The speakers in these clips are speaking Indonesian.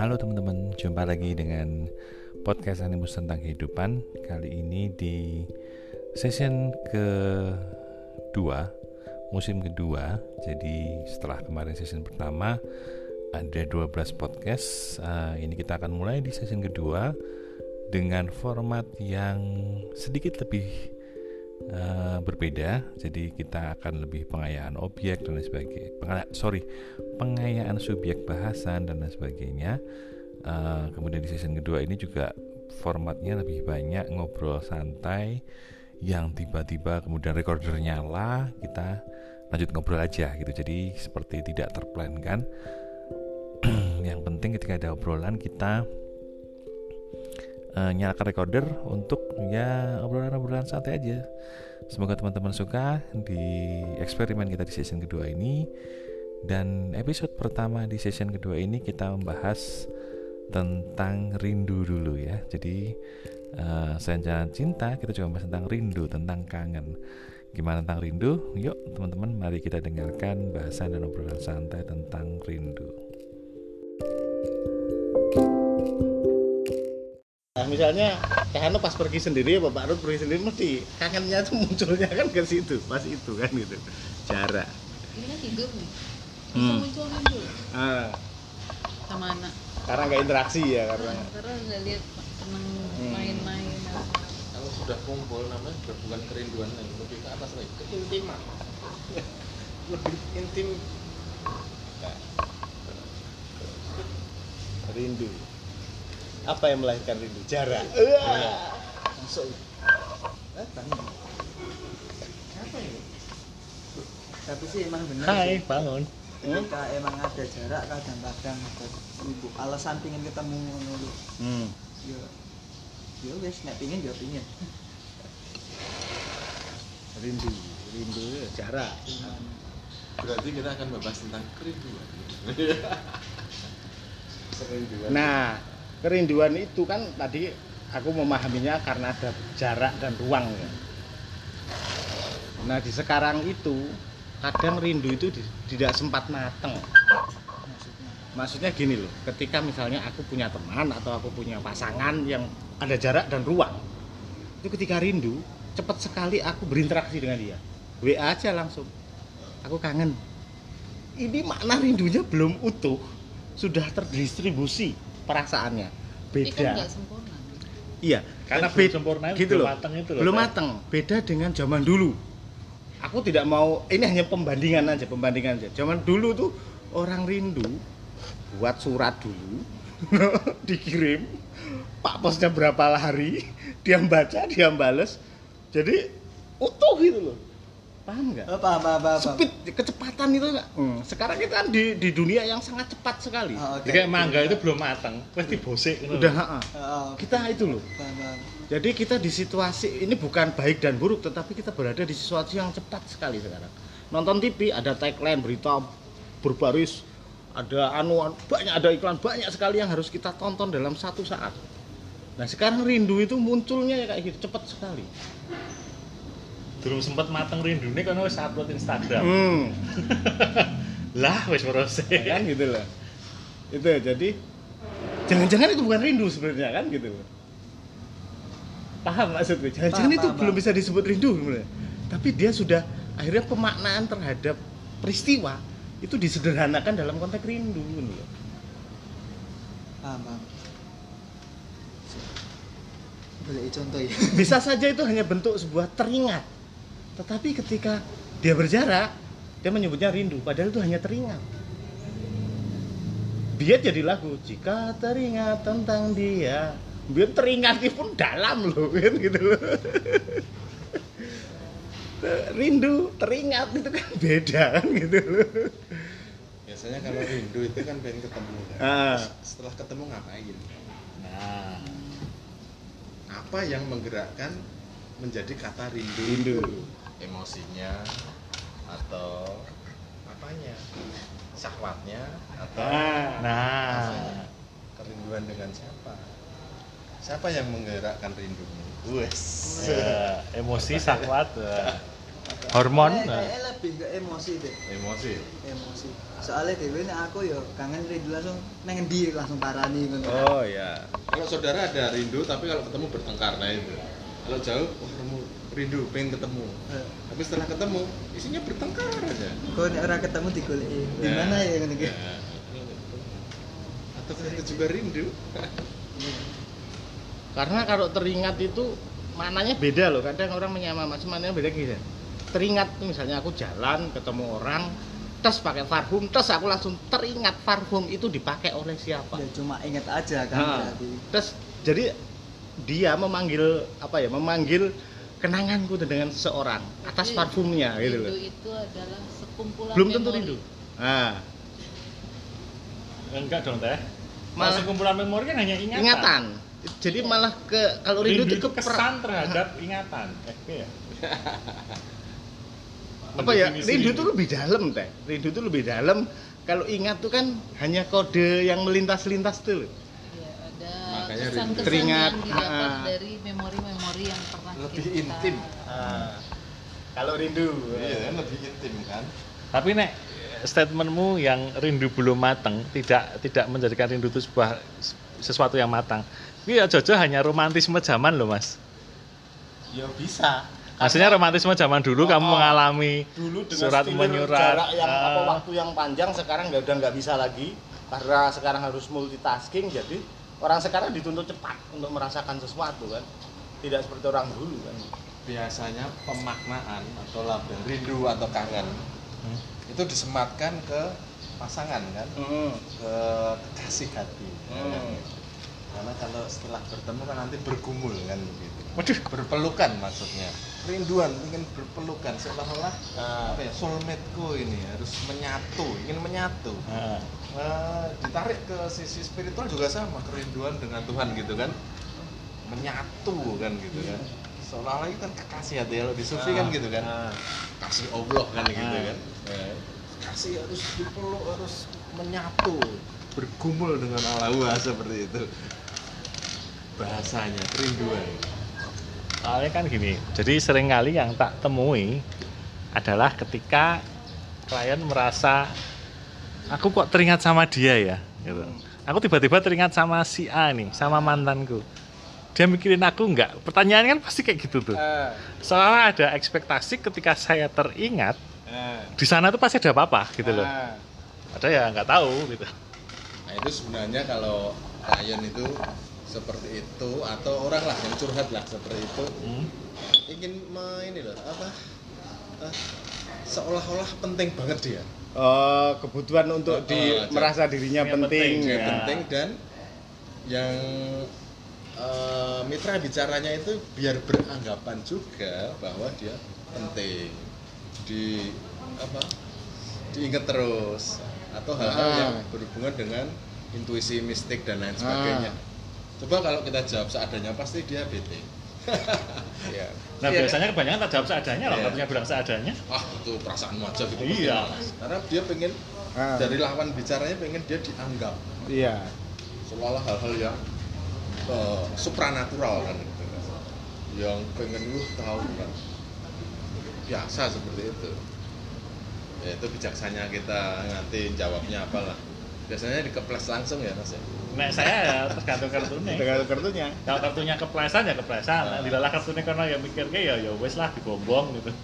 Halo teman-teman, jumpa lagi dengan podcast Animus tentang kehidupan. Kali ini di session kedua, musim kedua. Jadi setelah kemarin session pertama ada 12 podcast. Uh, Ini kita akan mulai di session kedua Dengan format yang sedikit lebih uh, berbeda. Jadi kita akan lebih pengayaan objek dan lain sebagainya. Pengaya, sorry, pengayaan subjek bahasan dan lain sebagainya. Uh, kemudian di season kedua ini juga formatnya lebih banyak ngobrol santai yang tiba-tiba kemudian recorder nyala kita lanjut ngobrol aja gitu jadi seperti tidak terplankan yang penting ketika ada obrolan kita uh, nyalakan recorder untuk ya obrolan-obrolan santai aja. Semoga teman-teman suka di eksperimen kita di session kedua ini dan episode pertama di session kedua ini kita membahas tentang rindu dulu ya. Jadi uh, selain jalan cinta kita juga membahas tentang rindu, tentang kangen. Gimana tentang rindu? Yuk teman-teman mari kita dengarkan bahasan dan obrolan santai tentang rindu. Nah, misalnya Kahano pas pergi sendiri ya Bapak Rut pergi sendiri mesti kangennya tuh munculnya kan ke situ, pas itu kan gitu. Jarak. ini kan tidur nih bisa Hmm. muncul muncul Ah, sama anak karena nggak interaksi ya karena. karena udah lihat seneng Hmm. main-main kalau sudah kumpul namanya sudah bukan kerinduan lagi lebih ke atas lagi keintiman lebih intim Rindu. Apa yang melahirkan rindu? Jarak. masuk tapi sih emang bener Hai, sih bangun. ketika emang ada jarak kadang-kadang ada ibu alasan pingin ketemu lho. Hmm. ya ya wes nek pingin ya pingin Rindu, rindu jarak. berarti kita akan membahas tentang kerinduan Nah, kerinduan itu kan tadi aku memahaminya karena ada jarak dan ruang ya. Nah, di sekarang itu kadang rindu itu tidak sempat mateng. Maksudnya gini loh, ketika misalnya aku punya teman atau aku punya pasangan yang ada jarak dan ruang, itu ketika rindu cepat sekali aku berinteraksi dengan dia. WA aja langsung, aku kangen. Ini makna rindunya belum utuh, sudah terdistribusi perasaannya. Kan Beda. sempurna Iya, Karena bed- belum sempurna, gitu belum mateng itu loh, Belum mateng. Beda dengan zaman dulu. Aku tidak mau ini hanya pembandingan aja, pembandingan aja. Zaman dulu tuh orang rindu buat surat dulu dikirim pak posnya berapa hari dia baca dia bales jadi utuh gitu loh paham nggak apa apa apa apa speed kecepatan itu nggak Hmm, sekarang kita kan di di dunia yang sangat cepat sekali Oh, oke. Jadi kayak mangga itu belum matang, pasti bosik. ngono udah lho. ha-ha. Oh, kita itu loh paham, paham. Jadi kita di situasi ini bukan baik dan buruk, tetapi kita berada di situasi yang cepat sekali sekarang. Nonton TV ada tagline berita berbaris, ada anuan banyak ada iklan banyak sekali yang harus kita tonton dalam satu saat. Nah sekarang rindu itu munculnya ya kayak gitu cepat sekali. Durung sempat mateng rindune kan wis upload Instagram. Hmm, Lah wis proses. ya kan gitu loh. Itu jadi jangan-jangan itu bukan rindu sebenarnya kan gitu. Paham maksudku? Jangan-jangan itu paham, belum bisa disebut rindu sebenarnya. Tapi dia sudah akhirnya pemaknaan terhadap peristiwa itu disederhanakan dalam konteks rindu gitu loh. paham paham boleh contoh ya Bisa saja itu hanya bentuk sebuah teringat. Tetapi ketika dia berjarak, dia menyebutnya rindu, padahal itu hanya teringat. Dia jadi lagu, jika teringat tentang dia, biar teringatnya pun dalam loh, kan gitu loh. Rindu, teringat itu kan beda kan gitu loh. biasanya kalau rindu itu kan pengen ketemu kan Ah. setelah ketemu ngapain Nah, apa yang menggerakkan menjadi kata rindu, Rindu. itu? Emosinya atau apanya syahwatnya atau Ah. nah, kerinduan dengan siapa siapa yang menggerakkan rindumu wes ya, emosi syahwat, ya. hormon. Eh, nah. lebih ke emosi deh Emosi. emosi soalnya nek aku yo kangen rindu langsung neng endi langsung parani ngono Oh ya. Kalau saudara ada rindu, tapi kalau ketemu bertengkar nah itu. Kalau jauh, kamu rindu, pengen ketemu. Eh, Tapi setelah ketemu, isinya bertengkar aja. kok nek ora ketemu digoleki di mana ya ki Ya. Atau kita juga rindu. Karena kalau teringat itu maknanya beda loh. Kadang orang menyamakan maknanya beda gitu. Teringat tuh misalnya aku jalan ketemu orang, tes pakai parfum, tes aku langsung teringat parfum itu dipakai oleh siapa. ya cuma inget aja kan Nah, berarti terus jadi dia memanggil apa ya? Memanggil kenanganku dengan seseorang atas Jadi, parfumnya gitu rindu loh. itu adalah sekumpulan Belum tentu memori. rindu. Nah, Enggak dong teh. Malah- Malah kumpulan memori kan hanya ingatan. ingatan. Jadi malah ke kalau rindu, Rindu itu itu ke per- kesan terhadap ingatan. Eh, iya. apa ya rindu itu lebih dalam teh rindu itu lebih dalam kalau ingat tuh kan hanya kode yang melintas-lintas tuh. Ya, rindu. kesan-kesan Teringat, yang didapat ah. dari memori-memori yang pernah Lebih kita intim. kalau rindu Iya kan, lebih intim kan. Tapi nek statementmu yang rindu belum matang tidak tidak menjadikan rindu itu sebuah sesuatu yang matang. Ini ya Jojo hanya romantisme zaman loh mas. ya bisa Maksudnya romantisme zaman dulu kamu Oh, mengalami dulu dengan surat menyurat. jarak yang apa ah, waktu yang panjang sekarang nggak udah nggak bisa lagi karena sekarang harus multitasking jadi orang sekarang dituntut cepat untuk merasakan sesuatu kan tidak seperti orang dulu kan Biasanya pemaknaan atau label rindu atau kangen itu disematkan ke pasangan kan, ke kekasih hati. ya kan? Hmm. Karena kalau setelah bertemu kan nanti bergumul kan begitu. Waduh. Berpelukan maksudnya. Rinduan ingin berpelukan seolah-olah Nah, apa ya soulmate-ku ini harus menyatu, ingin menyatu. ah. Eh, ditarik ke sisi spiritual juga sama kerinduan dengan Tuhan gitu kan. Menyatu kan gitu kan. Seolah-olah itu kan kekasih hati kalau di sufi kan gitu kan. Ah. kasih Allah kan gitu Ah. kan. Eh, kasih harus dipeluk harus menyatu bergumul dengan Allah Wah, seperti itu. Bahasanya kerinduan. Soalnya kan gini, jadi sering kali yang tak temui adalah ketika klien merasa aku kok teringat sama dia ya, gitu. Aku tiba-tiba teringat sama si A nih, sama mantanku. Dia mikirin aku enggak? Pertanyaan kan pasti kayak gitu tuh. Ah, Soalnya ada ekspektasi ketika saya teringat di sana tuh pasti ada apa-apa gitu loh. Ada ya nggak tahu gitu. nah itu sebenarnya kalau klien itu seperti itu atau orang lah yang curhat lah seperti itu Hmm. ingin me, ini loh apa eh, seolah-olah penting banget dia Oh, kebutuhan untuk Oh, di merasa dirinya penting, penting, Ya. penting dan yang eh, mitra bicaranya itu biar beranggapan juga bahwa dia penting di apa diingat terus atau hal-hal Ah. yang berhubungan dengan intuisi mistik dan lain Ah. sebagainya coba kalau kita jawab seadanya pasti dia bete Ya. Nah Iya. biasanya kebanyakan tak jawab seadanya loh, Iya. katanya bilang seadanya. ah itu perasaanmu aja gitu Iya. karena dia pengen Ah. dari lawan bicaranya pengen dia dianggap Iya. seolah hal-hal yang eh, supranatural kan gitu yang pengen lu tahu kan biasa seperti itu ya itu bijaksana kita nanti jawabnya apalah biasanya dikeples langsung ya mas ya Nek saya ya tergantung kartunya. Dengan kartunya. Kalau kartunya keplesan ya keplesan. Nah, dilalah kartunya karena ya mikir kayak ya ya wes lah dibombong gitu.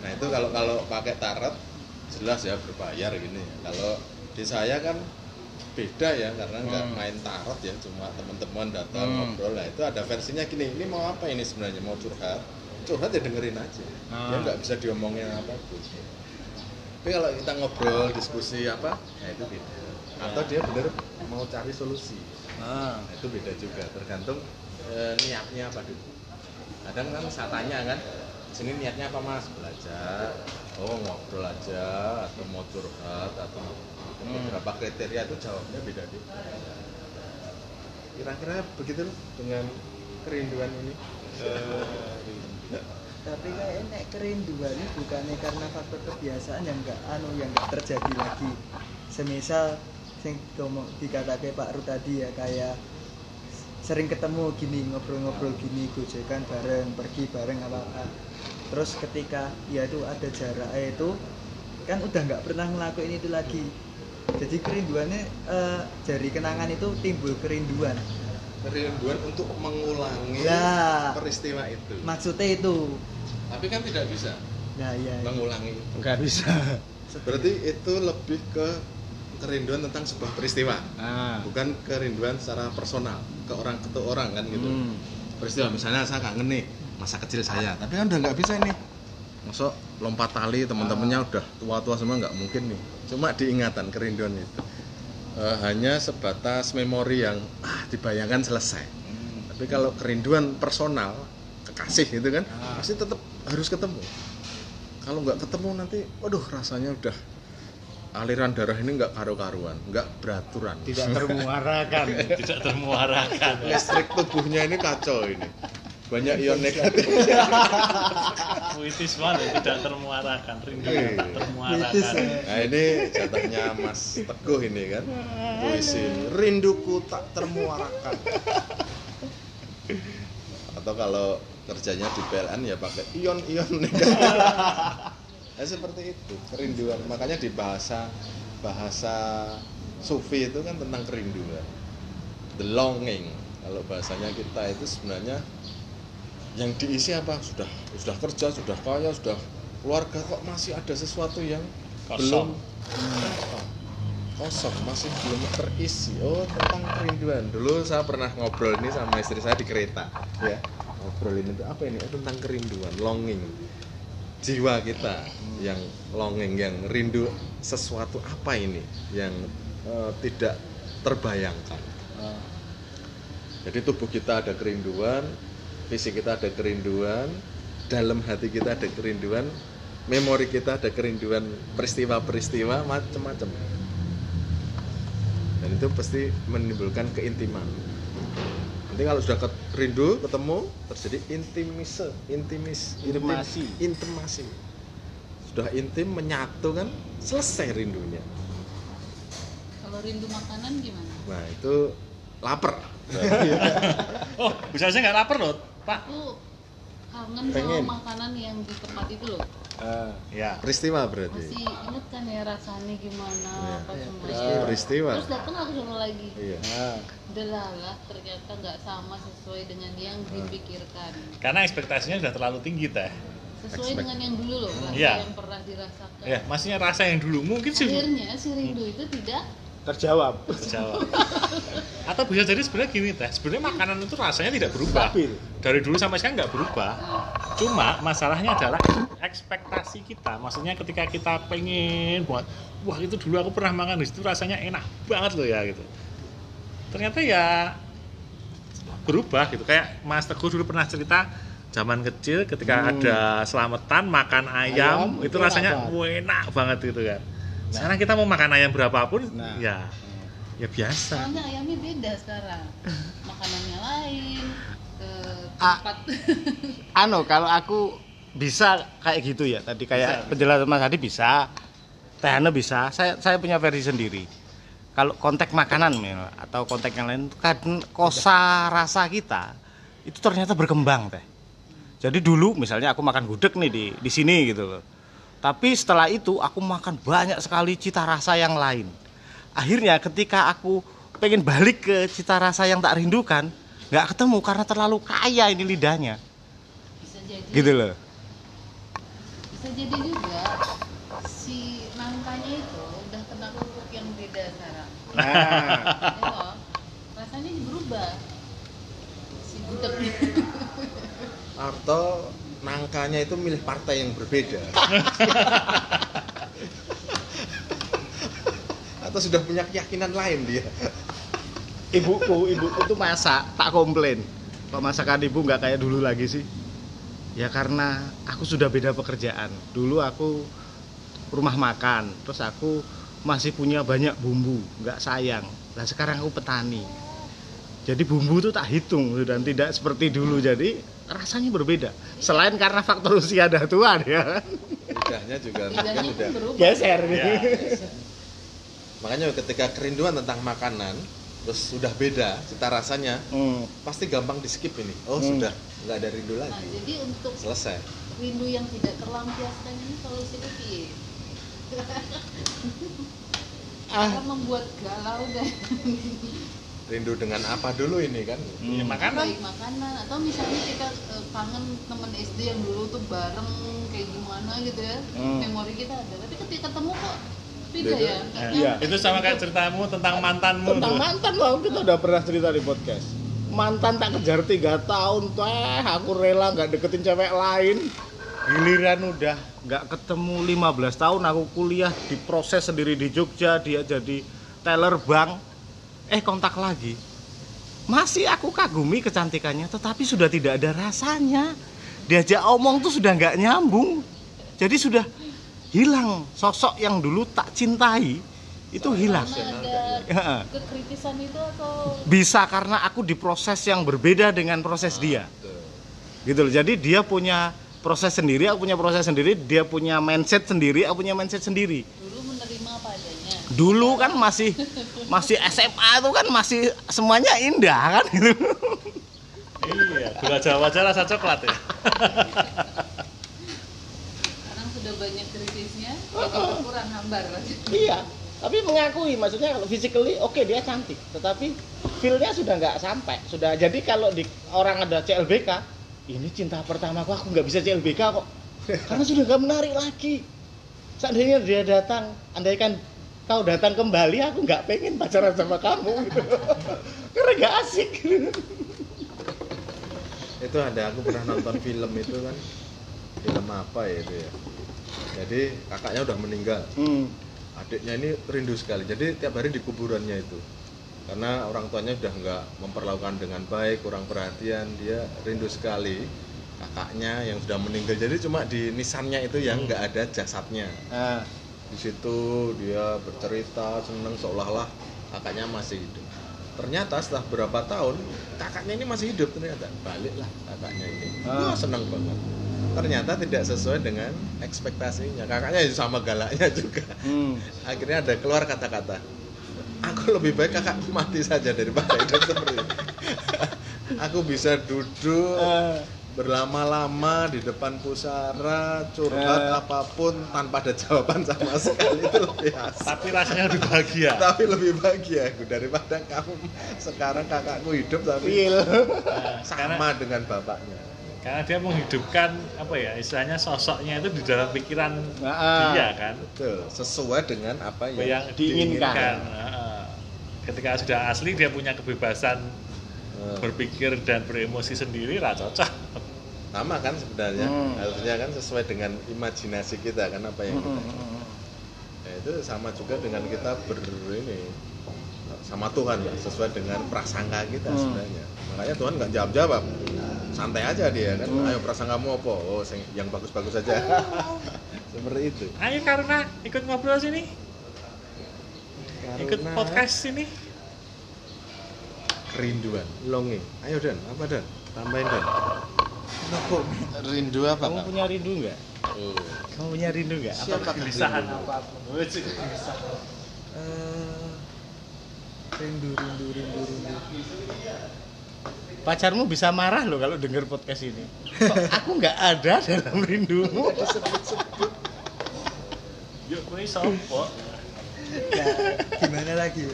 nah itu kalau kalau pakai tarot jelas ya berbayar gini kalau di saya kan beda ya karena nggak Hmm. main tarot ya cuma teman-teman datang Hmm. ngobrol lah itu ada versinya gini ini mau apa ini sebenarnya mau curhat curhat ya dengerin aja dia Ah. nggak bisa diomongin apa pun tapi kalau kita ngobrol diskusi apa nah itu beda atau dia bener mau cari solusi. Ah. nah, itu beda juga tergantung eh, niatnya apa dulu kadang kan saya tanya kan sini niatnya apa mas? Belajar. Oh ngobrol aja atau mau curhat atau Hmm. beberapa kriteria itu jawabnya beda deh kira-kira begitu loh dengan kerinduan ini? Tapi kayak nek kerinduan ini bukannya karena faktor kebiasaan yang enggak anu yang enggak terjadi lagi. Semisal sing dikatakan Pak Ru tadi ya kayak sering ketemu gini ngobrol-ngobrol gini gojekan bareng pergi bareng apa apa terus ketika ya itu ada jarak eh, itu kan udah nggak pernah ngelakuin itu lagi jadi kerinduannya eh, dari kenangan itu timbul kerinduan Kerinduan untuk mengulangi Lah. peristiwa itu. maksudnya itu Tapi kan tidak bisa nah iya iya. mengulangi itu. nggak bisa Berarti itu lebih ke kerinduan tentang sebuah peristiwa, nah bukan kerinduan secara personal ke orang ke orang kan gitu. Hmm. Peristiwa misalnya saya kangen nih masa kecil saya, tapi kan udah nggak bisa nih. Masuk lompat tali teman-temannya udah tua-tua semua nggak mungkin nih. Cuma diingatan kerinduan itu. Eh, hanya sebatas memori yang ah dibayangkan selesai. Tapi kalau kerinduan personal, kekasih gitu kan, Ah. pasti tetap harus ketemu. Kalau nggak ketemu nanti, waduh rasanya udah aliran darah ini nggak karu-karuan, nggak beraturan. tidak termuarakan tidak termuarakan Listrik tubuhnya ini kacau ini. Banyak ion negatif. puitis banget tidak termuarakan rindu Iya. tak termuarakan. Nah ini jatahnya Mas Teguh ini kan. Puisi rinduku tak termuarakan. Atau kalau kerjanya di PLN ya pakai ion-ion negatif. Nah, seperti itu kerinduan. Makanya di bahasa bahasa sufi itu kan tentang kerinduan. The longing. Kalau bahasanya kita itu sebenarnya yang diisi apa? Sudah sudah kerja, sudah kaya, sudah keluarga kok masih ada sesuatu yang Kosong. belum apa? kosong masih belum terisi oh tentang kerinduan dulu saya pernah ngobrol ini sama istri saya di kereta ya ngobrolin itu apa ini oh, tentang kerinduan longing jiwa kita yang longing yang rindu sesuatu apa ini yang eh, tidak terbayangkan. Jadi tubuh kita ada kerinduan fisik kita ada kerinduan dalam hati kita ada kerinduan memori kita ada kerinduan peristiwa-peristiwa macam-macam dan itu pasti menimbulkan keintiman nanti kalau sudah ket- rindu ketemu terjadi intimise intimis Intimasi. intim- intimasi. Sudah intim menyatu kan selesai rindunya. Kalau rindu makanan gimana? nah itu lapar. Oh bisa aja nggak lapar loh pak. Aku kangen Pengen. sama makanan yang di tempat itu loh. Ah, ya peristiwa berarti Masih inget kan ya rasanya gimana Iya. apa semua. peristiwa. peristiwa Terus datang aku coba lagi. iya ah. Delalah ternyata nggak sama sesuai dengan yang dipikirkan. karena ekspektasinya sudah terlalu tinggi teh Sesuai Expect. dengan yang dulu loh, rasa Iya. yang pernah dirasakan. ya maksudnya rasa yang dulu mungkin sih Akhirnya si rindu itu tidak terjawab. Terjawab. Atau bisa jadi sebenarnya gini teh. Sebenarnya makanan itu rasanya tidak berubah. Stabil. Dari dulu sampai sekarang nggak berubah. Cuma masalahnya adalah ekspektasi kita. Maksudnya ketika kita pengen buat wah itu dulu aku pernah makan di situ rasanya enak banget loh ya gitu. Ternyata ya berubah gitu. Kayak Mas Teguh dulu pernah cerita zaman kecil ketika Hmm. ada selamatan makan ayam, Ayam, itu itu rasanya enak banget gitu kan sekarang kita mau makan ayam berapapun Nah. ya ya biasa. Soalnya ayamnya beda sekarang. Makanannya lain, ke tempat. Anu kalau aku bisa kayak gitu ya. Tadi kayak penjelasan Mas Hadi bisa Teh Hana bisa. Saya saya punya versi sendiri. Kalau konteks makanan Mel, atau konteks yang lain kan kosa rasa kita itu ternyata berkembang teh. Jadi dulu misalnya aku makan gudeg nih di di sini gitu loh tapi setelah itu aku makan banyak sekali cita rasa yang lain. Akhirnya ketika aku pengen balik ke cita rasa yang tak rindukan nggak ketemu karena terlalu kaya ini lidahnya. Bisa jadi. Gitu loh. Bisa jadi juga si nangkanya itu udah kena pupuk yang beda sekarang. Nah. Loh, rasanya berubah. Si gudeg. Atau nangkanya itu milih partai yang berbeda. Atau sudah punya keyakinan lain dia. Ibuku ibuku tuh masak tak komplain. Kok masakan ibu nggak kayak dulu lagi sih? Ya karena aku sudah beda pekerjaan. Dulu aku rumah makan terus aku masih punya banyak bumbu nggak sayang. Nah sekarang aku petani. Jadi bumbu tuh tak hitung dan tidak seperti dulu. Jadi rasanya berbeda selain karena faktor usia dah tua ya lidahnya juga mungkin udah geser Ya. makanya ketika kerinduan tentang makanan terus sudah beda cita rasanya Hmm. pasti gampang di skip ini oh Hmm. sudah nggak ada rindu Nah, lagi jadi untuk selesai rindu yang tidak terlampiaskan ini solusinya piye? Ah. Karena membuat galau dan rindu dengan apa dulu ini kan? Ya, makanan. Baik makanan. Atau misalnya kita eh, kangen teman SD yang dulu tuh bareng kayak gimana gitu ya. Hmm. memori kita ada. Tapi ketika ketemu kok beda, ya? Nah, Iya. itu sama kayak ceritamu tentang mantanmu Tentang tuh. mantan loh, kita udah pernah cerita di podcast. Mantan tak kejar tiga tahun, teh. Aku rela nggak deketin cewek lain. Giliran udah nggak ketemu 15 tahun, aku kuliah diproses sendiri di Jogja, dia jadi teller bank. Eh kontak lagi, masih aku kagumi kecantikannya, tetapi sudah tidak ada rasanya. Diajak omong tuh sudah nggak nyambung, jadi sudah hilang. Sosok yang dulu tak cintai itu hilang. karena ada Heeh. kekritisan itu atau? Bisa karena aku di proses yang berbeda dengan proses dia. gitu loh. Jadi dia punya proses sendiri aku punya proses sendiri. Dia punya mindset sendiri aku punya mindset sendiri. Dulu dulu kan masih masih SMA itu kan masih semuanya indah kan? Gitu Iya, gula Jawa aja rasa coklat ya. sekarang sudah banyak kritisnya jadi berkurang hambar iya tapi mengakui maksudnya kalau physically oke dia cantik. Tetapi feelnya sudah nggak sampai. Sudah jadi kalau di orang ada CLBK ini cinta pertamaku aku nggak bisa CLBK kok. Karena sudah nggak menarik lagi. Seandainya dia datang andaikan kau datang kembali aku nggak pengen pacaran sama kamu. Gitu karena nggak asik. Itu ada aku pernah nonton film itu kan. Film apa ya itu ya? Jadi kakaknya udah meninggal. Hmm. adiknya ini rindu sekali. Jadi tiap hari di kuburannya itu. Karena orang tuanya udah nggak memperlakukan dengan baik kurang perhatian dia rindu sekali kakaknya yang sudah meninggal. Jadi cuma di nisannya itu yang nggak ada jasadnya. Nah, di situ dia bercerita seneng seolah-olah kakaknya masih hidup. Ternyata setelah berapa tahun kakaknya ini masih hidup ternyata. Baliklah kakaknya ini. Ah. Wah, seneng banget. Ternyata tidak sesuai dengan ekspektasinya. Kakaknya ya sama galaknya juga. Hmm. akhirnya ada keluar kata-kata. Aku lebih baik kakakku mati saja daripada hidup seperti ini. Aku bisa duduk Eh, berlama-lama di depan pusara curhat Eh. apa pun tanpa ada jawaban sama sekali itu lebih asik Tapi rasanya lebih bahagia. tapi lebih bahagia aku daripada kamu sekarang kakakku hidup tapi feel Nah, karena, sama dengan bapaknya karena dia menghidupkan apa ya istilahnya sosoknya itu di dalam pikiran Nah, dia kan betul sesuai dengan apa yang, yang diinginkan. diinginkan. Heeh. Ketika sudah asli dia punya kebebasan Eh, berpikir dan beremosi sendiri lah cocok. Sama kan sebenarnya. Hmm. harusnya kan sesuai dengan imajinasi kita kan apa yang kita Hmm. Ya, itu sama juga dengan kita ber ini sama Tuhan lah sesuai dengan prasangka kita Hmm. sebenarnya. Makanya Tuhan nggak jawab jawab santai aja dia kan. Hmm. ayo prasangkamu apa? Oh yang bagus-bagus saja. Seperti itu. Ayo karena ikut ngobrol sini, ikut Karena podcast sini. kerinduan. Longing. Ayo Dan. Apa Dan? Tambahin Dan rindu apa kamu punya rindu nggak? oh. Kamu punya rindu nggak? Apa Kegelisahan apa pun. Eh, rindu rindu rindu rindu pacarmu bisa marah loh kalau denger podcast ini. Kok aku nggak ada dalam rindumu? Yuk, kuwi sopo? ya gimana lagi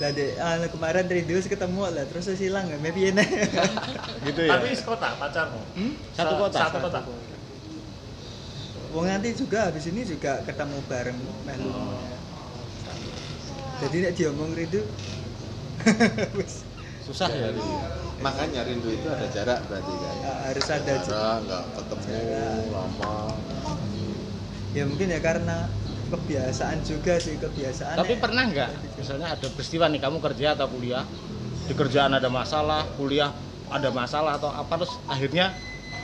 lah deh ah, kemarin rindu terus ketemu lah terus terus hilang nggak maybe enak gitu ya. Tapi sekota pacarmu. Satu Sa- kota. Satu kota. Wong nanti juga habis ini juga ketemu bareng melu. Jadi nek diomong rindu Susah ya. makanya rindu itu ada jarak berarti kan ah, harus ada jarak nggak ketemu lama ya mungkin ya karena kebiasaan juga sih kebiasaan Tapi pernah nggak? Misalnya ada peristiwa nih kamu kerja atau kuliah, di kerjaan ada masalah, kuliah ada masalah atau apa terus akhirnya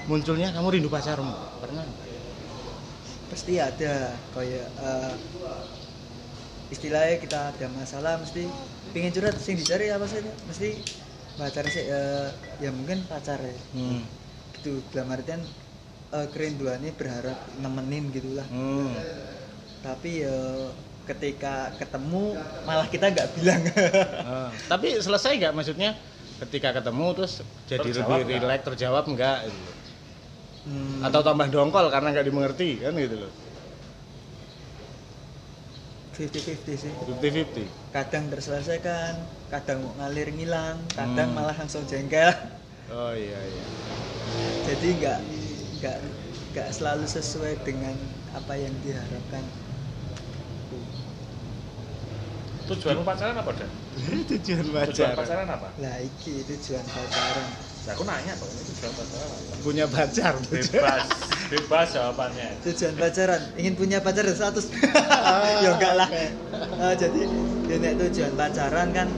munculnya kamu rindu pacarmu. Pernah? pasti ada kayak eh, istilahnya kita ada masalah mesti pingin curhat sing dicari apa saja mesti pacar sih eh, ya mungkin pacar ya Hmm. gitu dalam artian eh, kerinduannya berharap nemenin gitulah Hmm. Tapi ya ketika ketemu malah kita nggak bilang. Ah, tapi selesai nggak maksudnya? Ketika ketemu terus jadi Terjawab lebih nggak? rileks terjawab enggak gitu. Hmm, atau tambah dongkol karena nggak dimengerti kan gitu loh. 50-50 sih. 50-50 kadang terselesaikan kadang mau ngalir ngilang kadang Hmm. malah langsung jengkel. Oh iya iya. Jadi nggak nggak nggak selalu sesuai dengan apa yang diharapkan tujuanmu pacaran apa dan tujuan tujuan pacaran. pacaran apa? Lah iki tujuan pacaran. Nah, aku nanya kok ini tujuan pacaran apa? Punya pacar bebas bebas jawabannya. Tujuan pacaran. Ingin punya pacar dan status ya enggak lah. Eh, jadi ya nek tujuan pacaran kan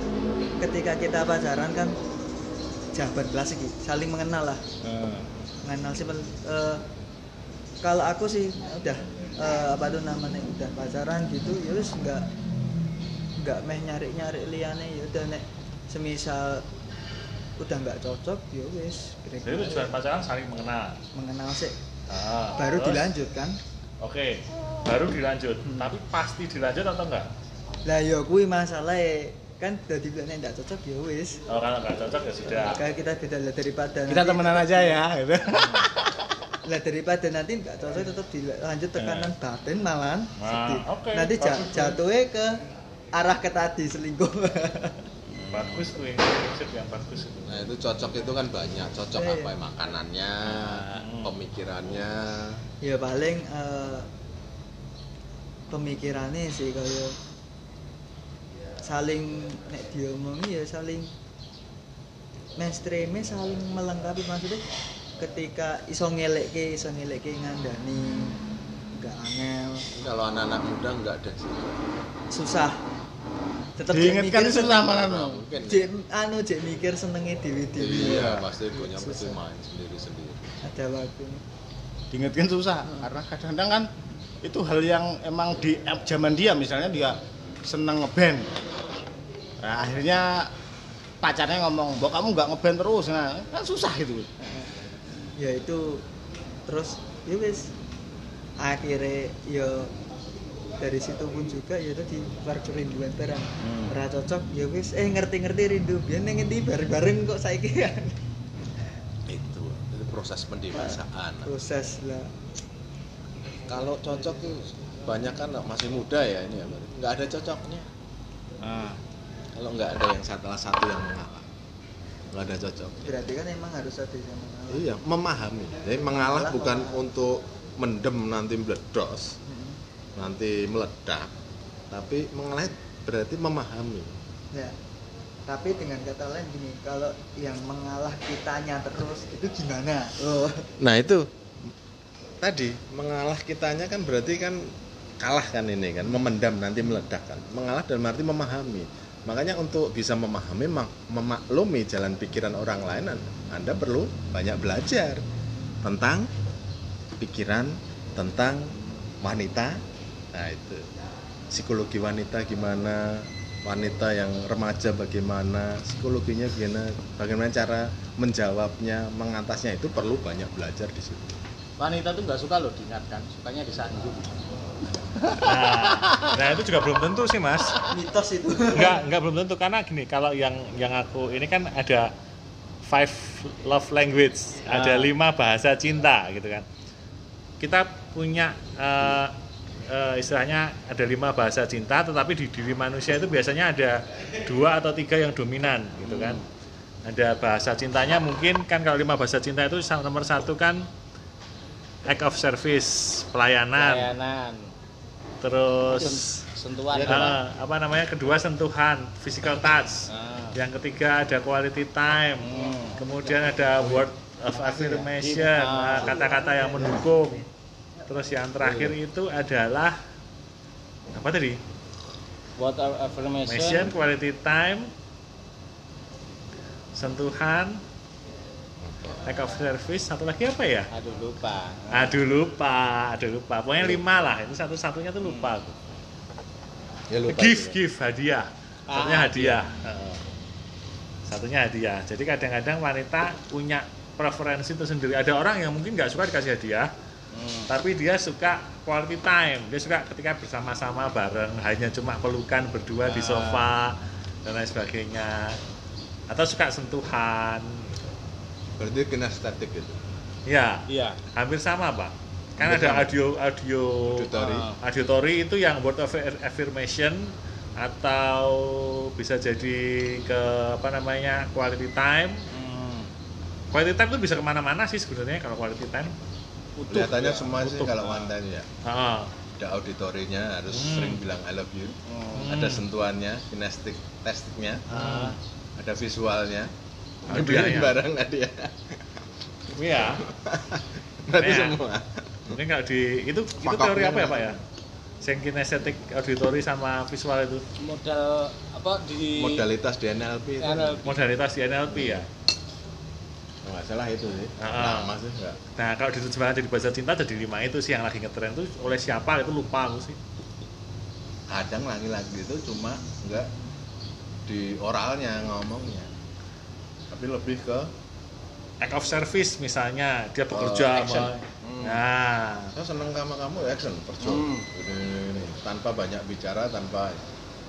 ketika kita pacaran kan jawaban klasik saling mengenal lah. Ah, mengenal sih eh, kalau aku sih udah eh, apa tuh namanya udah pacaran gitu ya wis enggak enggak meh nyari nyari liane ya udah nek semisal udah nggak cocok ya wis jadi tujuan pacaran saling mengenal. Mengenal sih. Ah, baru terus? dilanjut kan? Oke baru dilanjut. Hmm. tapi pasti dilanjut atau enggak lah ya kuwi masalah kan udah dibilang nggak cocok ya wis. Oh kalau enggak cocok ya sudah. Kayak kita beda lah daripada kita nanti- temenan aja ya gitu. lah daripada nanti nggak cocok tetap dilanjut tekanan batin malahan. Nah, sedih. oke, nanti jatuhnya ke arah ke tadi selingkuh. Bagus tuh yang prinsip yang bagus itu. Nah itu cocok itu kan banyak, cocok Iya, apa ya, makanannya, Hmm. pemikirannya. ya paling eh, pemikirannya sih kayak saling nek diomongi ya saling mainstreamnya saling melengkapi. Maksudnya ketika iso ngelekke iso ngelekke ngandani nggak angel. Kalau anak-anak muda nggak ada sih. susah tetap diingatkan itu sama kan Nah, mungkin. Jek, anu jek mikir senengnya dewi dewi Iya, pasti punya pasti Susah. main sendiri-sendiri. ada waktu diingatkan susah karena kadang-kadang kan itu hal yang emang di zaman dia misalnya dia seneng ngeband. Nah, akhirnya pacarnya ngomong bahwa kamu nggak ngeband terus. Nah kan susah gitu ya itu terus ya wis. Akhirnya ya dari situ pun juga ya tadi keluar kerinduan barang Hmm. ora cocok ya wis eh ngerti-ngerti rindu biar neng ngendi bareng-bareng kok saiki kan Itu, itu proses pendewasaan. proses lah Kalau cocok tuh banyak kan masih muda ya ini ya, nggak ada cocoknya. nah, Kalau nggak ada yang salah satu yang mengalah, nggak ada cocok. berarti kan emang harus ada yang mengalah Iya, memahami. Jadi mengalah Mengalah, bukan mengalah. untuk mendem nanti meledos, Hmm. Nanti meledak, tapi mengalah berarti memahami. ya. Tapi dengan kata lain gini kalau yang mengalah kitanya terus itu gimana? Oh. Nah itu. Tadi mengalah kitanya kan berarti kan kalah kan ini kan memendam nanti meledak kan. Mengalah dan arti memahami. Makanya untuk bisa memahami mak- memaklumi jalan pikiran orang lain An- anda perlu banyak belajar tentang pikiran tentang wanita nah itu. Psikologi wanita gimana? Wanita yang remaja bagaimana? Psikologinya gimana? Bagaimana cara menjawabnya mengatasnya itu perlu banyak belajar di situ. Wanita tuh nggak suka loh diingatkan sukanya disanggup nah, nah itu juga belum tentu sih mas. Mitos itu. Enggak, enggak belum tentu. Karena gini, kalau yang yang aku ini kan ada five love language, ada Ah. lima bahasa cinta gitu kan. Kita punya eh, eh, istilahnya ada lima bahasa cinta, tetapi di diri manusia itu biasanya ada dua atau tiga yang dominan gitu kan. Ada bahasa cintanya mungkin kan kalau lima bahasa cinta itu nomor satu kan act of service, pelayanan, layanan terus sentuhan. Ah, apa namanya kedua sentuhan physical touch. Ah. yang ketiga ada quality time. Hmm. kemudian ada word of affirmation nah, kata-kata yang mendukung terus yang terakhir itu adalah apa tadi? Word of affirmation? Affirmation quality time sentuhan act of service satu lagi apa ya? Aduh lupa. Aduh lupa aduh lupa. Pokoknya lima lah itu satu satunya tuh lupa aku. Ya lupa gift ya. gift hadiah. Satunya Ah, hadiah. Heeh. satunya hadiah. Jadi kadang-kadang wanita punya preferensi tersendiri. Ada orang yang mungkin nggak suka dikasih hadiah tapi dia suka quality time dia suka ketika bersama-sama bareng hanya cuma pelukan berdua di Ah. sofa dan lain sebagainya atau suka sentuhan berarti kinestetik gitu ya Iya. hampir sama pak kan ada audio audio Auditori. Ah. auditory itu yang word of affirmation atau bisa jadi ke apa namanya quality time Hmm. quality time itu bisa ke mana-mana sih sebenarnya kalau quality time Utuh, kelihatannya ya. semua sih kalau one time ya ada auditorinya harus Hmm. sering bilang I love you Hmm. ada sentuhannya kinestik testiknya ah. ada visualnya. Audionya bareng ada ya iya berarti Ya. semua ini nggak di itu itu Fakapnya teori apa ya pak ya Sing kinesetik auditory sama visual itu modal apa di modalitas di NLP itu NLP. modalitas di NLP ya salah itu sih Ah. lama sih nggak Nah kalau diterjemahkan jadi bahasa cinta jadi lima itu sih yang lagi ngetren tuh oleh siapa itu lupa aku sih. kadang laki-laki itu cuma nggak di oralnya ngomongnya tapi lebih ke Act of service misalnya dia Oh, bekerja action. sama- Hmm. Nah, saya seneng sama kamu action perjo Hmm. ini, ini, ini. tanpa banyak bicara tanpa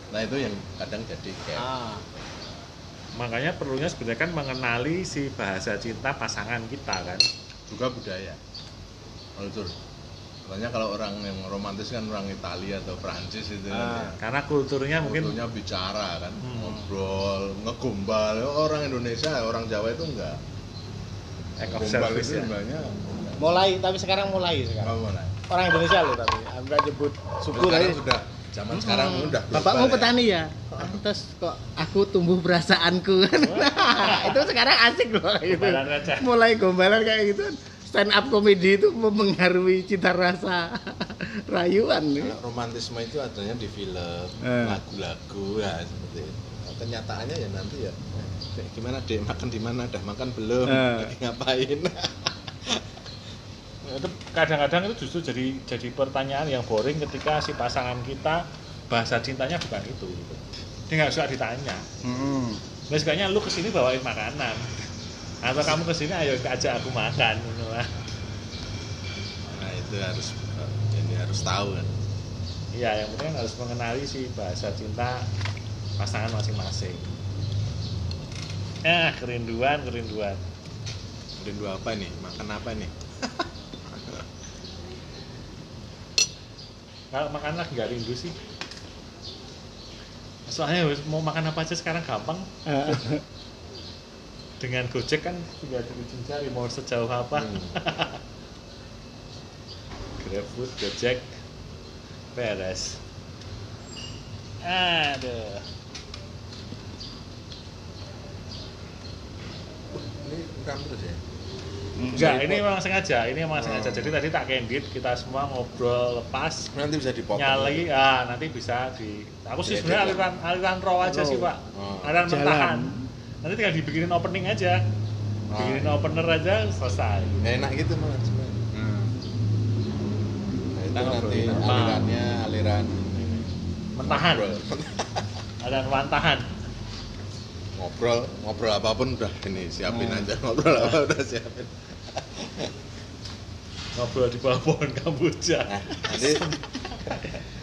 nah itu yang kadang jadi kayak Ah. Makanya perlunya sebenarnya kan mengenali si bahasa cinta pasangan kita kan. juga budaya kultur Soalnya kalau orang yang romantis kan orang Italia atau Prancis itu Ah. kan ya. Karena kulturnya mungkin Kulturnya bicara kan, Hmm. ngobrol, ngegombal. Orang Indonesia, orang Jawa itu enggak. act of Gombal service itu ya. sebenarnya Mulai tapi sekarang mulai sekarang. mulai. Orang Indonesia loh tapi enggak nyebut suku Sekarang tadi. sudah zaman sekarang udah Bapakmu ya. petani ya? Terus kok aku tumbuh perasaanku kan. itu sekarang asik loh gitu. Mulai gombalan kayak gitu. Stand up comedy itu mempengaruhi cita rasa rayuan nih. Kalau romantisme itu adanya di film, Eh. lagu-lagu ya seperti itu. Nah, Kenyataannya ya nanti ya kayak gimana dek makan di mana, dah makan belum, Eh. lagi ngapain. itu kadang-kadang itu justru jadi jadi pertanyaan yang boring ketika si pasangan kita bahasa cintanya bukan itu gitu. dia nggak suka ditanya Hmm. nah lu ke sini bawain makanan atau kamu ke sini ayo ajak aku makan gitu lah. Nah itu harus ini harus tahu kan. iya yang penting harus mengenali si bahasa cinta pasangan masing-masing eh kerinduan kerinduan Rindu apa nih? Makan apa nih? kalau makan lagi nggak rindu sih. Soalnya mau makan apa aja sekarang gampang. Dengan Gojek kan tinggal dibikin cari mau sejauh apa. Hmm. GrabFood, Gojek beres. Aduh. Ini bukan terus ya? Enggak ini memang sengaja ini memang sengaja jadi tadi tak candid kita semua ngobrol lepas Nanti bisa dipotong. nyali ah nanti bisa di aku sih Diedit sebenarnya lah. aliran aliran raw aja sih pak Oh. aliran mentahan nanti tinggal dibikinin opening aja Oh, bikinin iya. opener aja selesai enak gitu malah sebenarnya. Hmm. Nah, itu Kita nanti alirannya aliran ini. mentahan aliran wantahan ngobrol ngobrol apa pun udah ini siapin Hmm. aja ngobrol apa udah siapin. Ngobrol di bawah pohon kamboja. Nah, nanti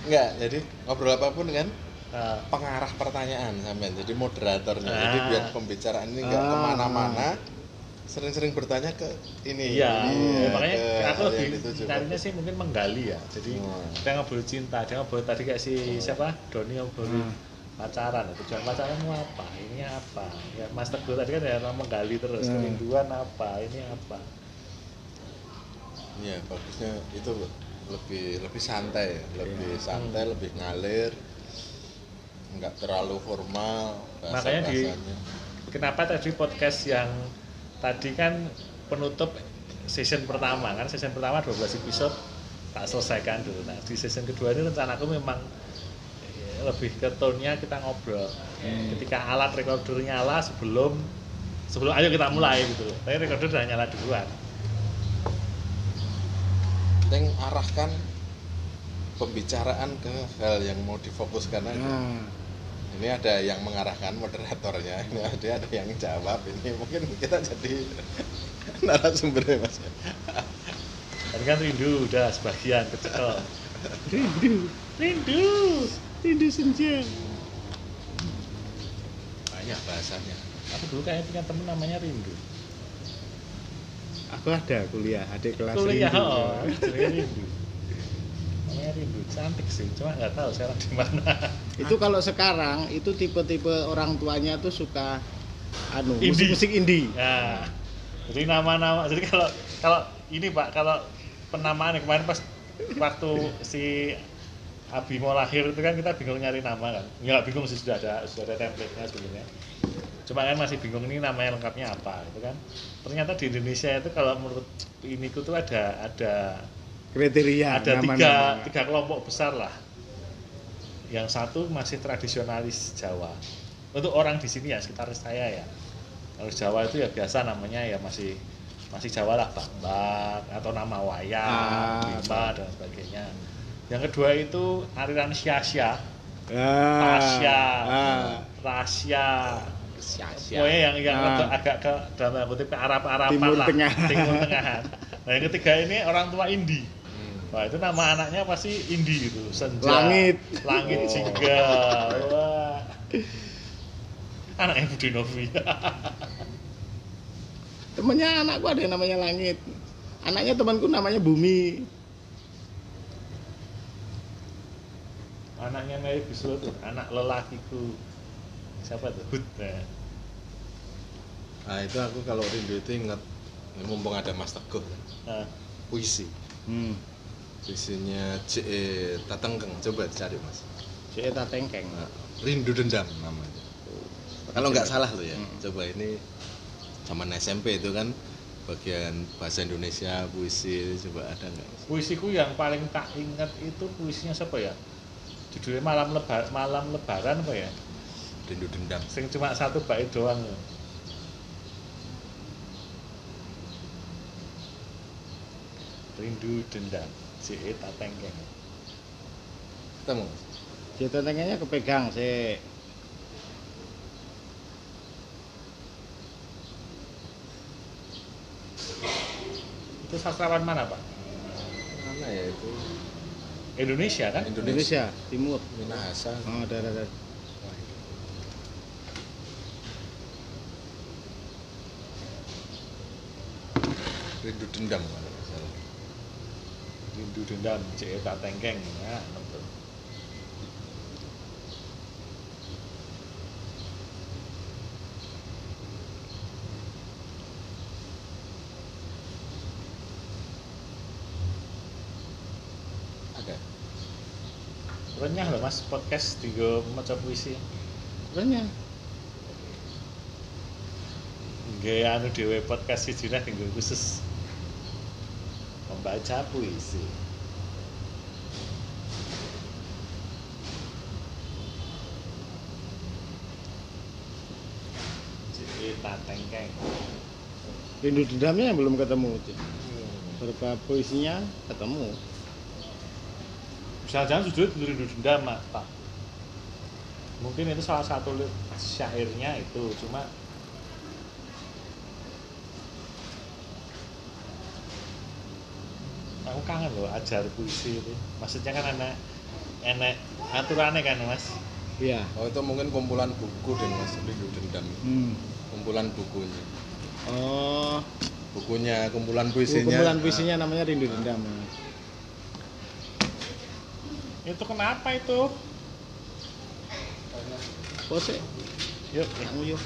enggak jadi ngobrol apa pun kan Ah, pengarah pertanyaan sampean jadi moderatornya. Jadi Ah. biar pembicaraan ini enggak Ah. ke mana-mana sering-sering bertanya ke ini. Iya. Iya, makanya ke aku lebih carinya sih mungkin menggali ya. Jadi Hmm. kita ngobrol cinta dia ngobrol tadi kayak si siapa? Doni ngobrolin Hmm. pacaran. Tujuan pacaranmu apa? Ini apa? Ya Mas Teguh tadi kan ya menggali terus Hmm. kerinduan apa? Ini apa Iya, bagusnya itu lebih lebih santai, ya. lebih Iya. santai, lebih ngalir, nggak terlalu formal. Makanya di- kenapa tadi podcast yang tadi kan penutup season pertama kan season pertama 12 episode tak selesaikan dulu nah di season kedua ini rencanaku memang eh, lebih ke tone-nya kita ngobrol ketika alat recorder nyala sebelum sebelum ayo kita mulai gitu loh tapi recorder udah nyala duluan penting arahkan pembicaraan ke hal yang mau difokuskan aja. Nah, Ini ada yang mengarahkan moderatornya, ini ada ada yang jawab. Ini mungkin kita jadi narasumbernya mas. Tadi kan rindu udah sebagian kecekel. rindu Rindu. rindu senja banyak bahasanya Aku dulu kayaknya punya temen namanya Rindu. Aku ada kuliah adik kelas Kuliah rindu. oh, Rindu. Namanya Rindu, cantik sih, cuma nggak tahu sekarang di mana. itu kalau sekarang itu tipe-tipe orang tuanya tuh suka anu Indie. musik-musik indie Nah, jadi nama-nama, jadi kalau kalau ini Pak, kalau penamaan kemarin pas waktu si Abi mau lahir itu kan kita bingung nyari nama kan. Ya nggak bingung sih sudah ada sudah ada template-nya sebenarnya. Cuma kan masih bingung ini namanya lengkapnya apa gitu kan. Ternyata di Indonesia itu kalau menurut ini tuh ada ada kriteria ada tiga nama-nama. tiga kelompok besar lah. Yang satu masih tradisionalis Jawa. Untuk orang di sini ya sekitar saya ya. Kalau Jawa itu ya biasa namanya ya masih masih Jawa lah Bambang atau nama wayang, Ah, Bima dan sebagainya. Yang kedua itu aliran Syasya, Ah, Tasya, ah. Rasya, Sia-sia. Pokoknya yang yang Ah. agak- agak ke dalam tanda kutip ke Arab-Araban Timur lah, Tengah. Timur Tengahan. Nah yang ketiga ini orang tua Indi. Wah itu nama anaknya pasti Indi gitu, Senja, Langit. Langit Oh. juga. Wah. Anaknya Budi Novi. temennya anakku ada yang namanya langit anaknya temanku namanya bumi anaknya Mary tuh, anak lelakiku. Siapa tuh? Hud. Nah. Nah itu aku kalau rindu itu ingat mumpung ada Mas Teguh Nah, puisi hmm. puisinya C.E. Tatengkeng coba dicari Mas Cek tak tengkeng Nah, rindu dendam namanya kalau nggak salah tuh ya coba ini zaman SMP itu kan bagian bahasa Indonesia puisi coba ada nggak puisiku yang paling tak ingat itu puisinya siapa ya? Judulnya malam lebar malam lebaran apa ya? rindu dendam Sing cuma satu bait doang. Rindu dendam, si Eta Tengkeng. ketemu Mas? Cek tak tengkengnya kepegang sih Itu sastrawan mana pak? mana ya itu Indonesia kan? Indonesia Timur Minahasa oh ada ada, ada. rindu dendam salah. Rindu dendam, si Eta Tengkeng. Ya, betul. ada Renyah loh mas podcast tiga macam puisi. Banyak. Gaya anu dewe podcast siji nih tinggal khusus membaca puisi. Cerita tengkeng. Rindu dendamnya yang belum ketemu Cek. Beberapa puisinya ketemu Jangan-jangan judulnya rindu dendam Pak. Mungkin itu salah satu syairnya itu cuma kangen loh ajar puisi itu maksudnya kan enak enak aturannya kan mas? Iya. Oh itu mungkin kumpulan buku deh mas rindu dendam. Hmm. kumpulan bukunya. Oh. Bukunya kumpulan puisinya. Kumpulan puisinya namanya Rindu Dendam. Itu kenapa itu? Pose, yuk. Yuk